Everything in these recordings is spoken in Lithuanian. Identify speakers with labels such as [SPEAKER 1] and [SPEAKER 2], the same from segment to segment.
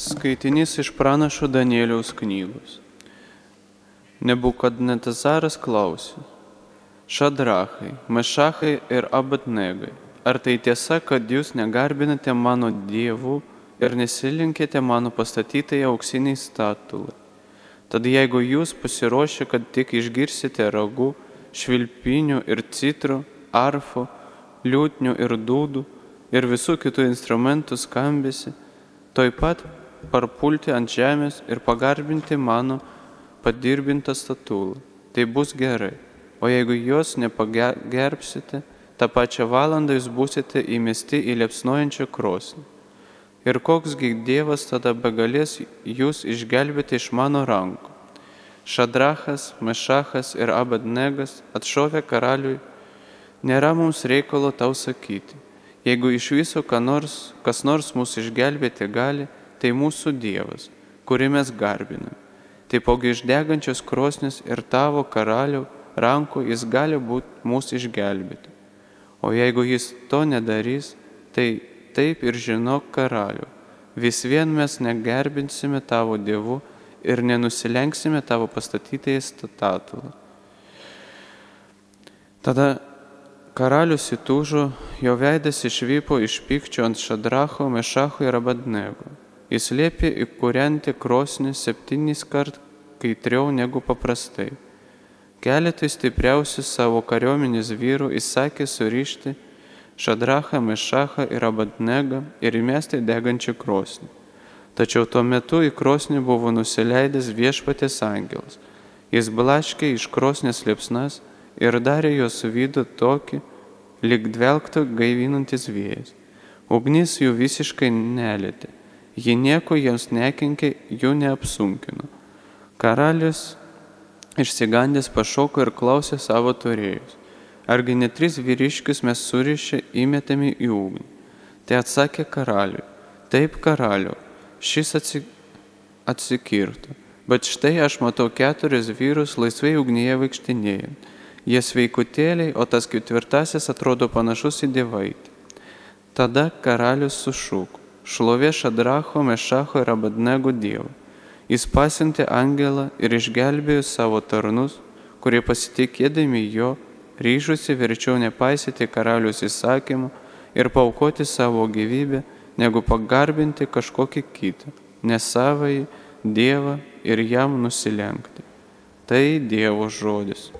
[SPEAKER 1] Skaitinys iš pranašo Danieliaus knygos. Nebukadnetazaras klausė. Šadrachai, Mešachai ir Abadnegai, ar tai tiesa, kad jūs negarbinate mano dievų ir nesilinkite mano pastatytai auksiniai statulai? Tad jeigu jūs pasiruošę, kad tik išgirsite ragų, švilpinių ir citrų, arfų, liūtnių ir dūdų ir visų kitų instrumentų skambėsi, toj pat parpulti ant žemės ir pagarbinti mano padirbintą statulą. Tai bus gerai. O jeigu jos nepagerbsite, tą pačią valandą jūs būsite įmesti į liepsnojančią krosnį. Ir koksgi Dievas tada begalės jūs išgelbėti iš mano rankų. Šadrachas, Mešachas ir Abadnegas atšovė karaliui, nėra mums reikalo tau sakyti. Jeigu iš viso nors, kas nors mūsų išgelbėti gali, tai mūsų Dievas, kurį mes garbiname. Taipogi iš degančios krosnis ir tavo karalių rankų jis gali būti mūsų išgelbėti. O jeigu jis to nedarys, tai taip ir žinok karalių, vis vien mes negerbinsime tavo dievų ir nenusilenksime tavo pastatytai statulą. Tada karalius įtūžo, jo veidas išvypo iš pykčio ant Šadracho, Mešacho ir Abadnego. Jis liepė įkūrenti krosnį septynis kart kaitriau negu paprastai. Keletai stipriausių savo kariuomenės vyrų įsakė surišti Šadrachą, Mešachą ir Abadnegą ir įmesti degančią krosnį. Tačiau tuo metu į krosnį buvo nusileidęs viešpatės angelas. Jis blaškė iš krosnės liepsnas ir darė jos vidų tokį, lik dvelgtų gaivinantis vėjas. Ugnis jų visiškai nelėtė ji nieko jiems nekenkė, jų neapsunkino. Karalius išsigandęs pašoko ir klausė savo turėjus. Argi ne tris vyriškius mes surišę įmetėme į ugnį? Tai atsakė karaliui. Taip, karaliu, šis atsikirto. Bet štai aš matau keturis vyrus laisvai ugnyje vaikštinėjant. Jie sveikutėliai, o tas ketvirtasis atrodo panašus į dievaitį. Tada karalius sušūko šlovė Šadracho, Mešacho ir Abadnego Dievą. Jis pasiuntė angelą ir išgelbėjo savo tarnus, kurie pasitikėdami jo ryžusi verčiau nepaisyti karalius įsakymų ir paukoti savo gyvybę, negu pagarbinti kažkokį kitą, nesavai Dievą ir jam nusilenkti. Tai Dievo žodis.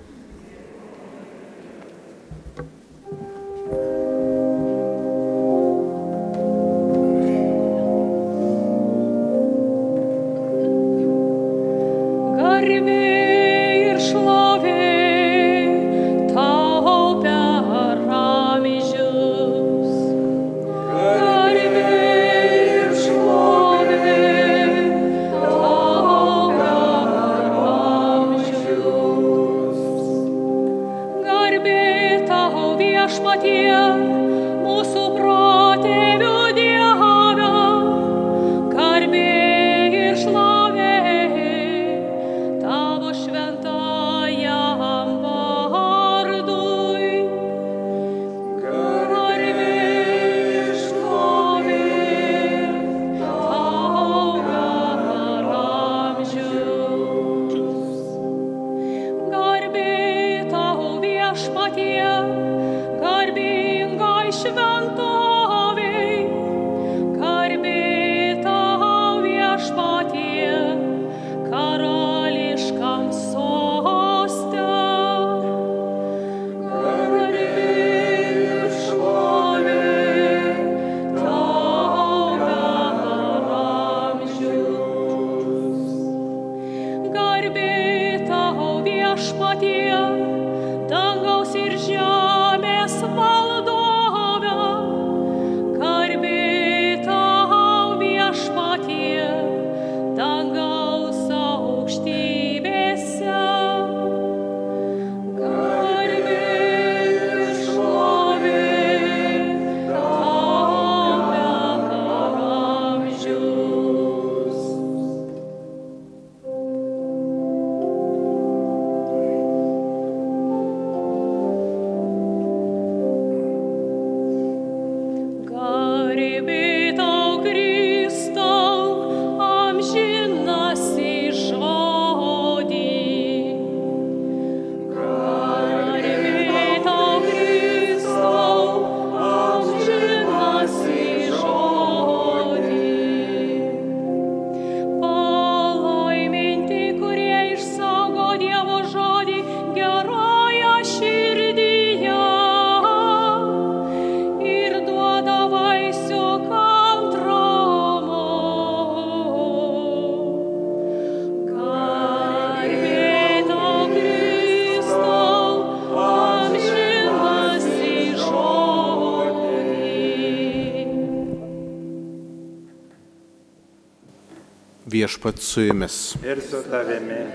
[SPEAKER 2] Viešpat su jumis.
[SPEAKER 3] ir su tavimi.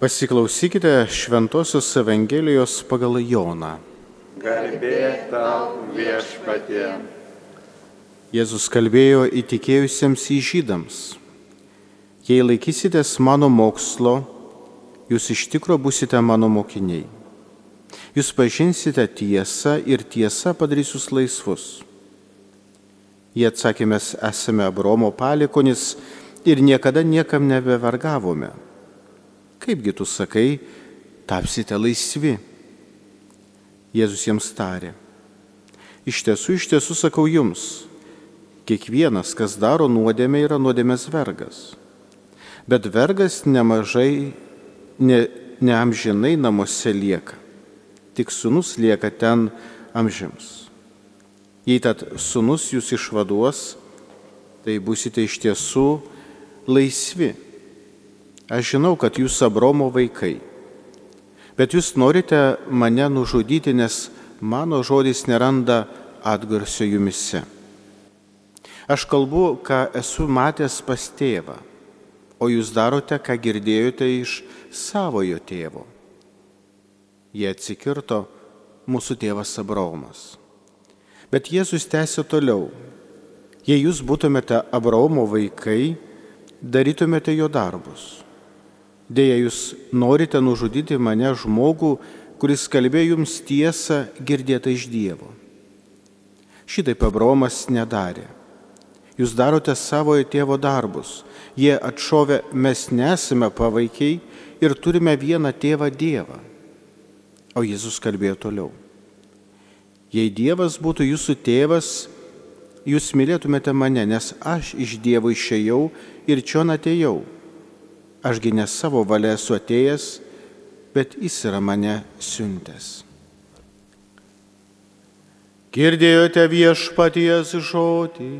[SPEAKER 2] Pasiklausykite Šventojios Evangelijos pagal Joną.
[SPEAKER 3] Garbė tau viešpatie.
[SPEAKER 2] Jėzus kalbėjo įtikėjusiems į žydams. Jei laikysitės mano mokslo, jūs iš tikro busite mano mokiniai. Jūs pažinsite tiesą ir tiesa padarys jūs laisvus. Jie atsakė, mes esame Abromo palikonis ir niekada niekam nebevargavome. Kaipgi tu sakai, tapsite laisvi? Jėzus jiems tarė. Iš tiesų, iš tiesų sakau jums, kiekvienas, kas daro nuodėmę, yra nuodėmės vergas. Bet vergas nemažai, ne, neamžinai namuose lieka. Tik sunus lieka ten amžiams. Jei tad sunus jūs išvaduos, tai busite iš tiesų laisvi. Aš žinau, kad jūs Abromo vaikai, bet jūs norite mane nužudyti, nes mano žodis neranda atgarsio jumise. Aš kalbu, ką esu matęs pas tėvą, o jūs darote, ką girdėjote iš savojo tėvo. Jie atsikirto mūsų tėvas Abromas. Bet Jėzus tęsė toliau. Jei jūs būtumėte Abraomo vaikai, darytumėte jo darbus. Deja, jūs norite nužudyti mane žmogų, kuris kalbėjo jums tiesą girdėtą iš Dievo. Šitaip Abraomas nedarė. Jūs darote savojo tėvo darbus. Jie atšovė, mes nesame pavaikiai ir turime vieną tėvą Dievą. O Jėzus kalbėjo toliau. Jei Dievas būtų jūsų tėvas, jūs mylėtumėte mane, nes aš iš Dievo išėjau ir čia atėjau. Ašgi ne savo valia esu atėjęs, bet jis yra mane siuntęs. Girdėjote viešpaties žodį.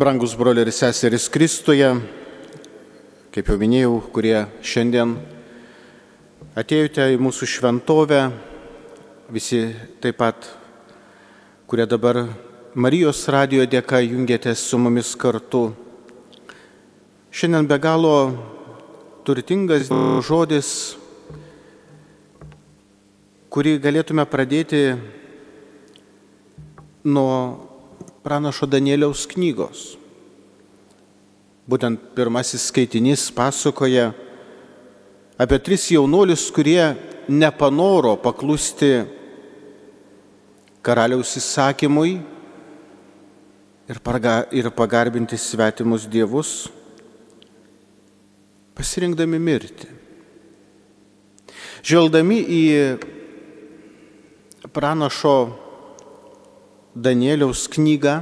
[SPEAKER 2] Brangus broliai ir seserys Kristuje, kaip jau minėjau, kurie šiandien atėjote į mūsų šventovę, visi taip pat, kurie dabar Marijos radijo dėka jungiatės su mumis kartu. Šiandien be galo turtingas žodis, kurį galėtume pradėti nuo pranašo Danieliaus knygos. Būtent pirmasis skaitinys pasakoja apie tris jaunuolius, kurie nepanoro paklusti karaliaus įsakymui ir, pagarbinti svetimus dievus, pasirinkdami mirti. Žvelgdami į pranašo Danieliaus knygą.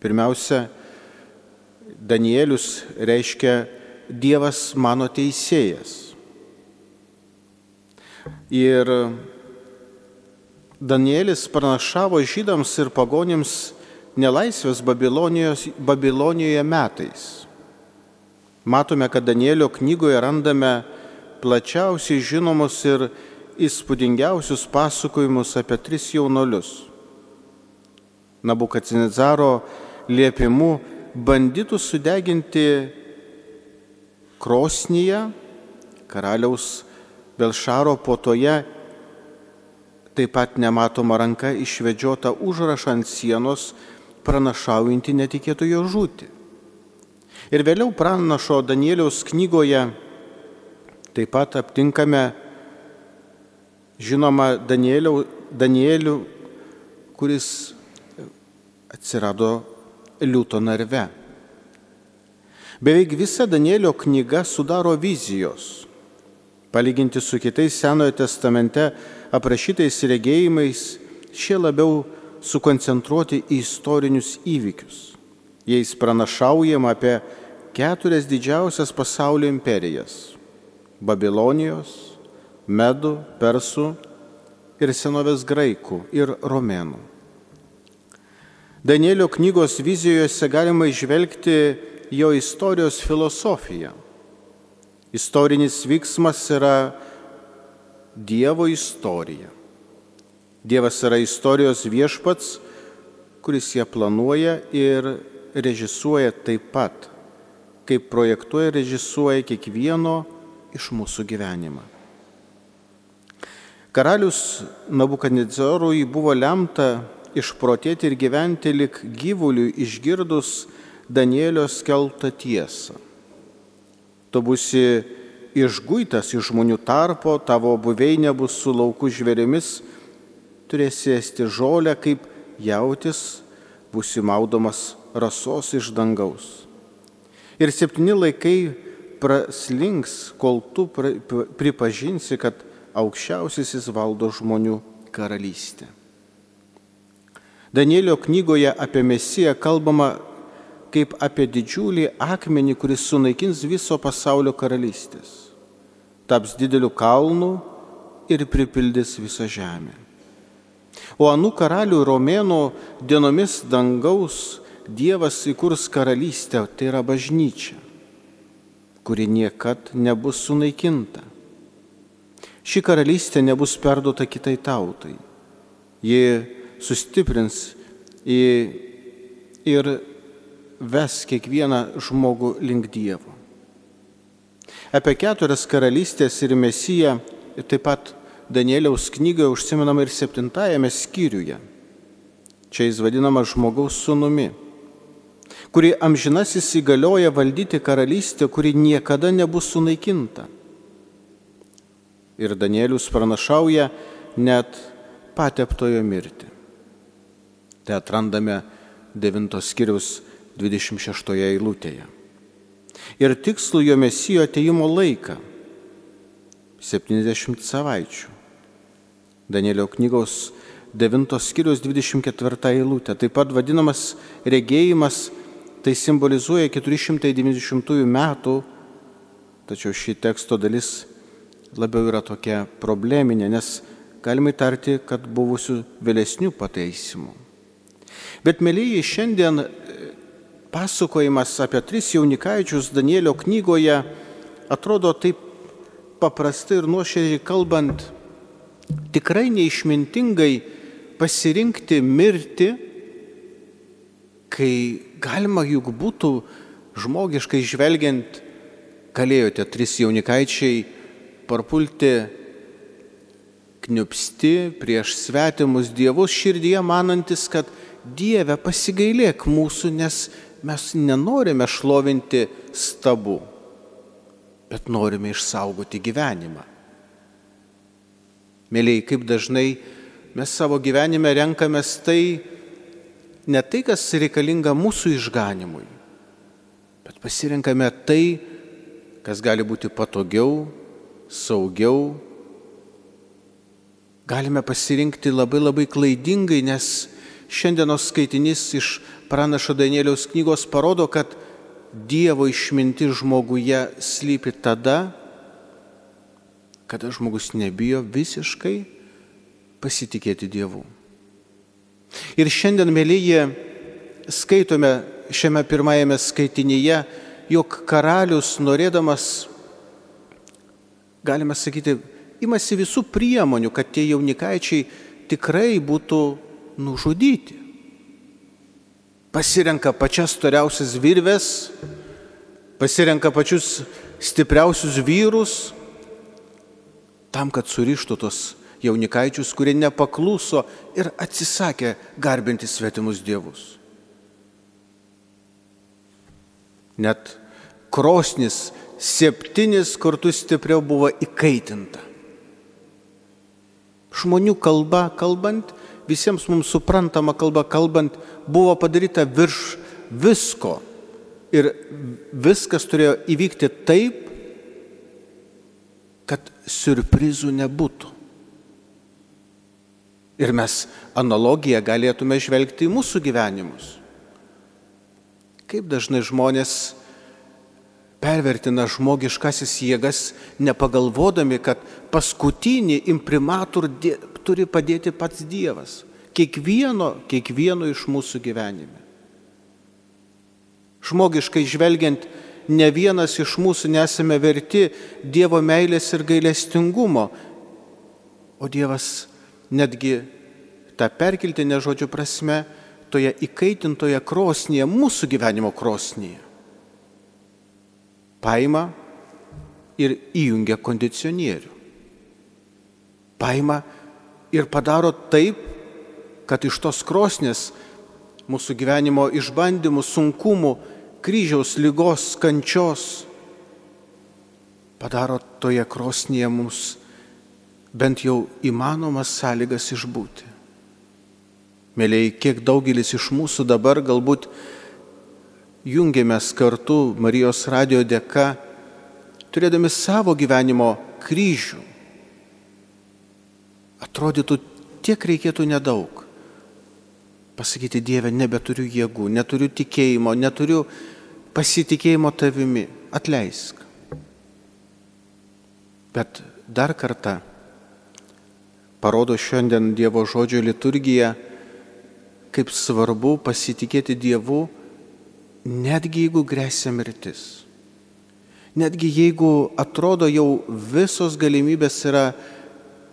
[SPEAKER 2] Pirmiausia, Danielius reiškia Dievas mano teisėjas. Ir Danielis pranašavo žydams ir pagonims nelaisvės Babilonijoje metais. Matome, kad Danielio knygoje randame plačiausiai žinomus ir įspūdingiausius pasakojimus apie tris jaunolius. Nabukadnezaro liepimu bandytų sudeginti krosnyje karaliaus Belšaro potoje taip pat nematoma ranka išvedžiota užrašą ant sienos pranašaujantį netikėtojo žūti. Ir vėliau pranašo Danieliaus knygoje taip pat aptinkame žinoma Danielių, Danielių kuris atsirado liūto narve. Beveik visa Danielio knyga sudaro vizijos. Palyginti su kitais Senojo testamente aprašytais regėjimais, šie labiau sukoncentruoti į istorinius įvykius. Jais pranašaujama apie keturias didžiausias pasaulio imperijas - Babilonijos, medų, persų ir senovės graikų ir romėnų. Danielio knygos vizijose galima išvelgti jo istorijos filosofiją. Istorinis vyksmas yra Dievo istorija. Dievas yra istorijos viešpats, kuris ją planuoja ir režisuoja taip pat, kaip projektuoja ir režisuoja kiekvieno iš mūsų gyvenimą. Karalius Nabukadnezorui buvo lemta išprotėti ir gyventi lik gyvuliui išgirdus Danielio skelbtą tiesą. Tu būsi išguitas iš žmonių tarpo, tavo buveinė bus su laukų žvėrimis, turėsi ėsti žolę kaip jautis, būsi maudomas rasos iš dangaus. Ir septyni laikai praslinks, kol tu pripažinsi, kad aukščiausiasis valdo žmonių karalystę. Danielio knygoje apie Mesiją kalbama kaip apie didžiulį akmenį, kuris sunaikins viso pasaulio karalystės, taps dideliu kalnu ir pripildys visą žemę. O anų karalių romėnų dienomis dangaus Dievas įkurs karalystę, tai yra bažnyčia, kuri niekad nebus sunaikinta. Ši karalystė nebus perduota kitai tautai. Ji sustiprins ir ves kiekvieną žmogų link Dievo. Apie keturias karalystės ir mesiją taip pat Danieliaus knygoje užsiminama ir septintajame skyriuje. Čia jis vadinamas žmogaus sunumi, kuri amžinasis įgalioja valdyti karalystę, kuri niekada nebus sunaikinta. Ir Danielius pranašauja net pateptojo mirtį. Tai atrandame 9 skiriaus 26 eilutėje. Ir tikslų jo mesijo ateimo laiką - 70 savaičių. Danielio knygos 9 skiriaus 24 eilutė, taip pat vadinamas regėjimas, tai simbolizuoja 490 metų, tačiau ši teksto dalis labiau yra tokia probleminė, nes galima įtarti, kad buvusių vėlesnių pataisimų. Bet, mėlyji, šiandien pasakojimas apie tris jaunikaičius Danielio knygoje atrodo taip paprastai ir nuoširdžiai kalbant, tikrai neišmintingai pasirinkti mirti, kai galima juk būtų žmogiškai žvelgiant, galėjote tris jaunikaičiai parpulti kniupsti prieš svetimus dievus širdyje, manantis, kad Dieve pasigailėk mūsų, nes mes nenorime šlovinti stabų, bet norime išsaugoti gyvenimą. Mėlyjei, kaip dažnai mes savo gyvenime renkamės tai, ne tai, kas reikalinga mūsų išganimui, bet pasirenkame tai, kas gali būti patogiau, saugiau. Galime pasirinkti labai labai klaidingai, nes šiandienos skaitinys iš pranašo Danieliaus knygos parodo, kad Dievo išminti žmoguje slypi tada, kada žmogus nebijo visiškai pasitikėti Dievu. Ir šiandien, mėlyje, skaitome šiame pirmajame skaitinyje, jog karalius norėdamas, galime sakyti, imasi visų priemonių, kad tie jaunikaičiai tikrai būtų nužudyti pasirenka pačias storiausias virves, pasirenka pačius stipriausius vyrus, tam, kad surištų tos jaunikaičius, kurie nepakluso ir atsisakė garbinti svetimus dievus. Net krosnis septynis kartus stipriau buvo įkaitinta. Žmonių kalba kalbant, visiems mums suprantama kalba kalbant, buvo padaryta virš visko. Ir viskas turėjo įvykti taip, kad surprizų nebūtų. Ir mes analogiją galėtume žvelgti į mūsų gyvenimus. Kaip dažnai žmonės pervertina žmogiškasis jėgas, nepagalvodami, kad paskutinį imprimatur turi padėti pats Dievas. Kiekvieno, kiekvieno iš mūsų gyvenime. Žmogiškai žvelgiant, ne vienas iš mūsų nesame verti Dievo meilės ir gailestingumo. O Dievas netgi tą perkeltinę žodžio prasme toje įkaitintoje krosnyje, mūsų gyvenimo krosnyje, paima ir įjungia kondicionierių. Paima ir padaro taip, kad iš tos krosnės mūsų gyvenimo išbandymų, sunkumų, kryžiaus, lygos, kančios padaro toje krosnyje mums bent jau įmanomas sąlygas išbūti. Mėlyai, kiek daugelis iš mūsų dabar galbūt jungiamės kartu Marijos radio dėka, turėdami savo gyvenimo kryžių. Atrodytų, tiek reikėtų nedaug. Pasakyti Dievę, nebeturiu jėgų, neturiu tikėjimo, neturiu pasitikėjimo tavimi. Atleisk. Bet dar kartą parodo šiandien Dievo žodžio liturgija, kaip svarbu pasitikėti Dievu, netgi jeigu grėsia mirtis. Netgi jeigu atrodo jau visos galimybės yra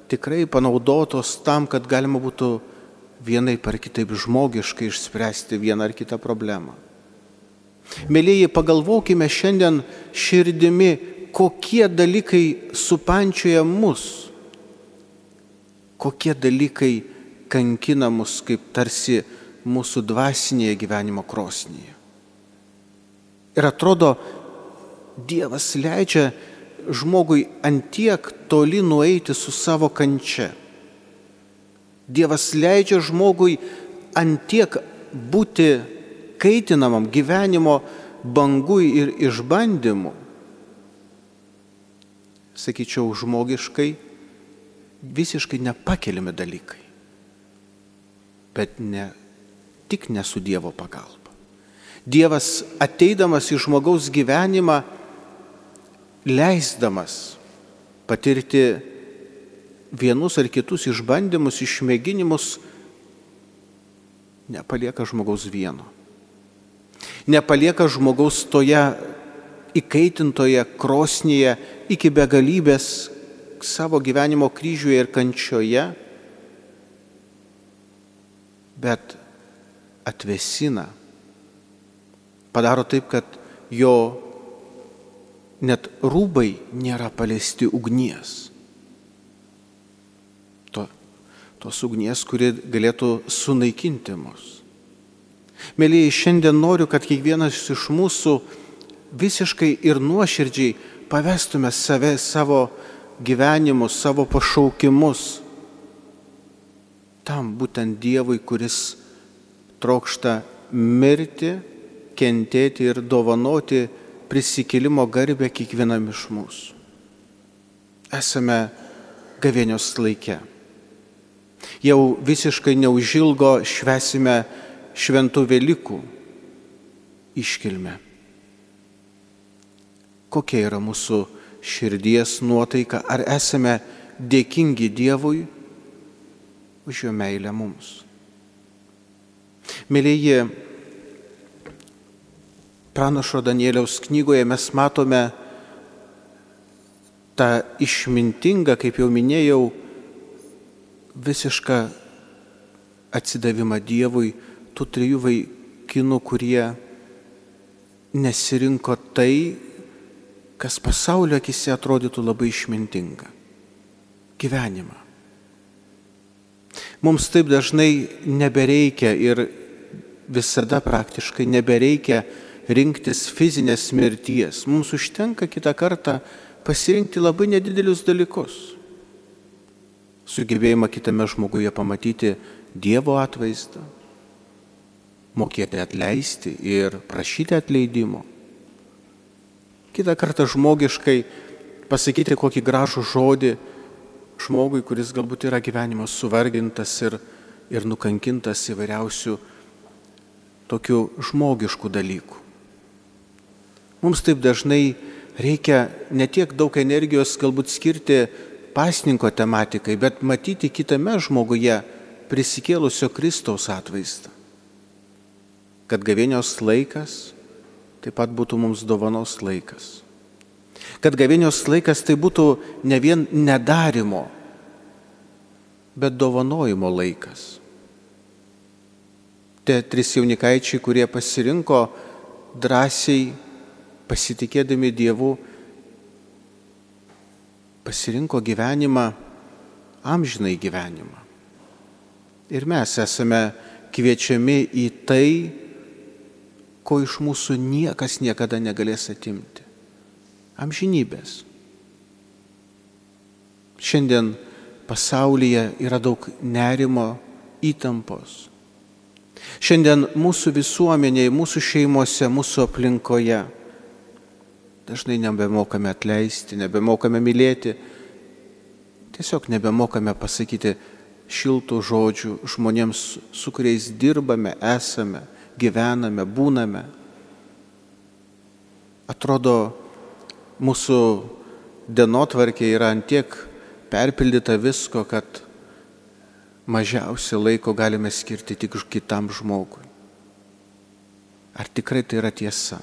[SPEAKER 2] tikrai panaudotos tam, kad galima būtų vienai par kitaip žmogiškai išspręsti vieną ar kitą problemą. Mėlyji, pagalvokime šiandien širdimi, kokie dalykai supančioja mus kokie dalykai kankina mus kaip tarsi mūsų dvasinėje gyvenimo krosnyje. Ir atrodo, Dievas leidžia žmogui antiek toli nueiti su savo kančia. Dievas leidžia žmogui antiek būti kaitinamam gyvenimo bangui ir išbandymu. Sakyčiau, žmogiškai visiškai nepakeliami dalykai. Bet ne tik ne su Dievo pagalba. Dievas ateidamas į žmogaus gyvenimą, leisdamas patirti vienus ar kitus išbandymus, išmėginimus, nepalieka žmogaus vieno. Nepalieka žmogaus toje įkaitintoje krosnyje iki begalybės, savo gyvenimo kryžiuje ir kančioje, bet atvesina, padaro taip, kad jo net rūbai nėra paliesti ugnies. To, tos ugnies, kuri galėtų sunaikinti mus. Mėlyjei, šiandien noriu, kad kiekvienas iš mūsų visiškai ir nuoširdžiai pavestume save, savo gyvenimus, savo pašaukimus tam būtent Dievui, kuris trokšta mirti, kentėti ir dovanoti prisikėlimo garbę kiekvienam iš mūsų. Esame gavėnios laike. Jau visiškai neužilgo švesime šventų Velykų iškilmę. Kokia yra mūsų širdies nuotaika, ar esame dėkingi Dievui už jo meilę mums. Mėlyje, pranašo Danieliaus knygoje mes matome tą išmintingą, kaip jau minėjau, visišką atsidavimą Dievui tų trijų vaikinų, kurie nesirinko tai, kas pasaulio akise atrodytų labai išmintinga - gyvenimą. Mums taip dažnai nebereikia ir visada praktiškai nebereikia rinktis fizinės mirties. Mums užtenka kitą kartą pasirinkti labai nedidelius dalykus. Sugebėjimą kitame žmoguje pamatyti Dievo atvaizdą, mokėti atleisti ir prašyti atleidimo kitą kartą žmogiškai pasakyti kokį gražų žodį žmogui, kuris galbūt yra gyvenimas suvargintas ir, ir nukankintas įvairiausių tokių žmogiškų dalykų. Mums taip dažnai reikia ne tiek daug energijos galbūt skirti pasninko tematikai, bet matyti kitame žmoguje prisikėlusio Kristaus atvaizdą. Kad gavėnios laikas taip pat būtų mums dovanos laikas. Kad gavėnios laikas tai būtų ne vien nedarimo, bet dovanojimo laikas. Tie trys jaunikaičiai, kurie pasirinko drąsiai, pasitikėdami Dievu, pasirinko gyvenimą, amžinai gyvenimą. Ir mes esame kviečiami į tai, ko iš mūsų niekas niekada negalės atimti. Amžinybės. Šiandien pasaulyje yra daug nerimo, įtampos. Šiandien mūsų visuomenėje, mūsų šeimose, mūsų aplinkoje dažnai nebemokame atleisti, nebemokame mylėti, tiesiog nebemokame pasakyti šiltų žodžių žmonėms, su kuriais dirbame, esame, gyvename, būname. Atrodo, mūsų dienotvarkė yra antiek perpildyta visko, kad mažiausiai laiko galime skirti tik kitam žmogui. Ar tikrai tai yra tiesa?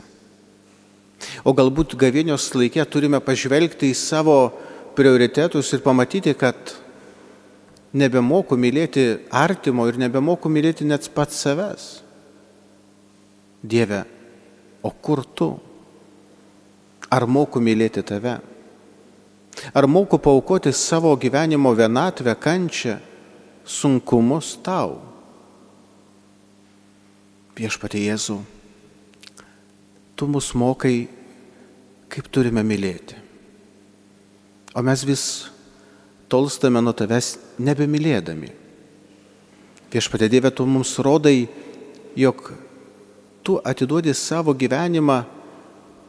[SPEAKER 2] O galbūt gavėnios laikė turime pažvelgti į savo prioritetus ir pamatyti, kad nebemoku mylėti artimo ir nebemoku mylėti net pats savęs. Dieve, o kur tu? Ar moku mylėti tave? Ar moku paukoti savo gyvenimo vienatvę, kančią, sunkumus tau? Viešpatie Jėzau, tu mus mokai, kaip turime mylėti. O mes vis tolstame nuo tavęs nebemylėdami. Viešpatie Dieve, tu mums rodai, jog tu atiduodi savo gyvenimą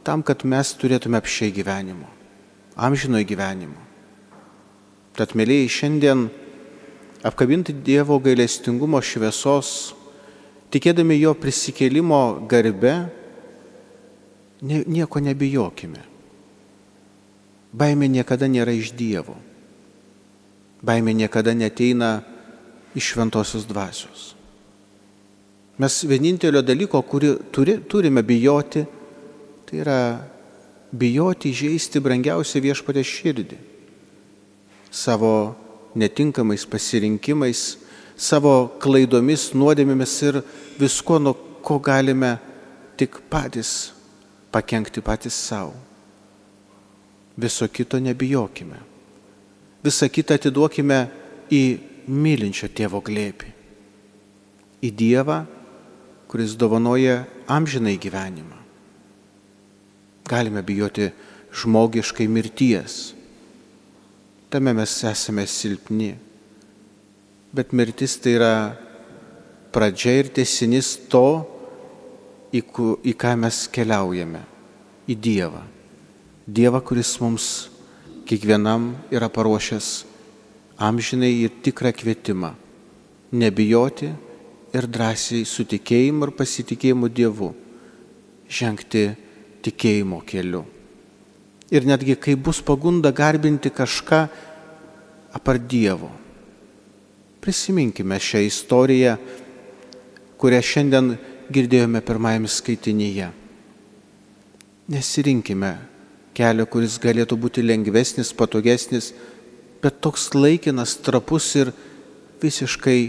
[SPEAKER 2] tam, kad mes turėtume apšiai gyvenimo amžinojo gyvenimo. Tad, mėlyjei, šiandien apkabinti Dievo gailestingumo šviesos, tikėdami jo prisikėlimo garbe, nieko nebijokime. Baimė niekada nėra iš Dievo. Baimė niekada neteina iš šventosios dvasios. Mes vienintelio dalyko, kurį turi, turime bijoti, tai yra bijoti žaisti brangiausią viešpatę širdį savo netinkamais pasirinkimais, savo klaidomis, nuodėmėmis ir visko, nuo ko galime tik patys pakengti patys savo. Viso kito nebijokime. Visą kitą atiduokime į mylinčio tėvo glėpį. Į Dievą, kuris dovanoja amžinai gyvenimą. Galime bijoti žmogiškai mirties. Tame mes esame silpni. Bet mirtis tai yra pradžia ir tesinis to, į, į ką mes keliaujame - į Dievą. Dievą, kuris mums kiekvienam yra paruošęs amžinai ir tikrą kvietimą - nebijoti ir drąsiai su tikėjimu ir pasitikėjimu Dievu žengti tikėjimo keliu. Ir netgi kai bus pagunda garbinti kažką apart Dievo. Prisiminkime šią istoriją, kurią šiandien girdėjome pirmajame skaitinyje. Nesirinkime kelio, kuris galėtų būti lengvesnis, patogesnis, bet toks laikinas, trapus ir visiškai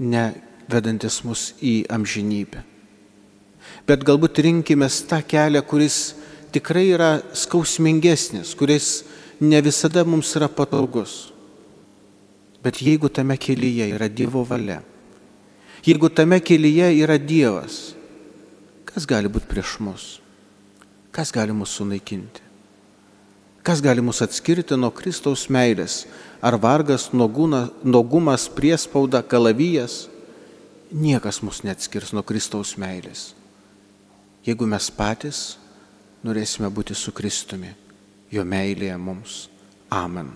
[SPEAKER 2] nevedantis mus į amžinybę bet galbūt rinkime tą kelią, kuris tikrai yra skausmingesnis, kuris ne visada mums yra patogus. Bet jeigu tame kelyje yra Dievo valia, jeigu tame kelyje yra Dievas, kas gali būti prieš mus? Kas gali mus sunaikinti? Kas gali mus atskirti nuo Kristaus meilės? Ar vargas, nuogumas, priespauda, kalavijas? Niekas mus neatskirs nuo Kristaus meilės jeigu mes patys norėsime būti su Kristumi, jo meilėje mums. Amen.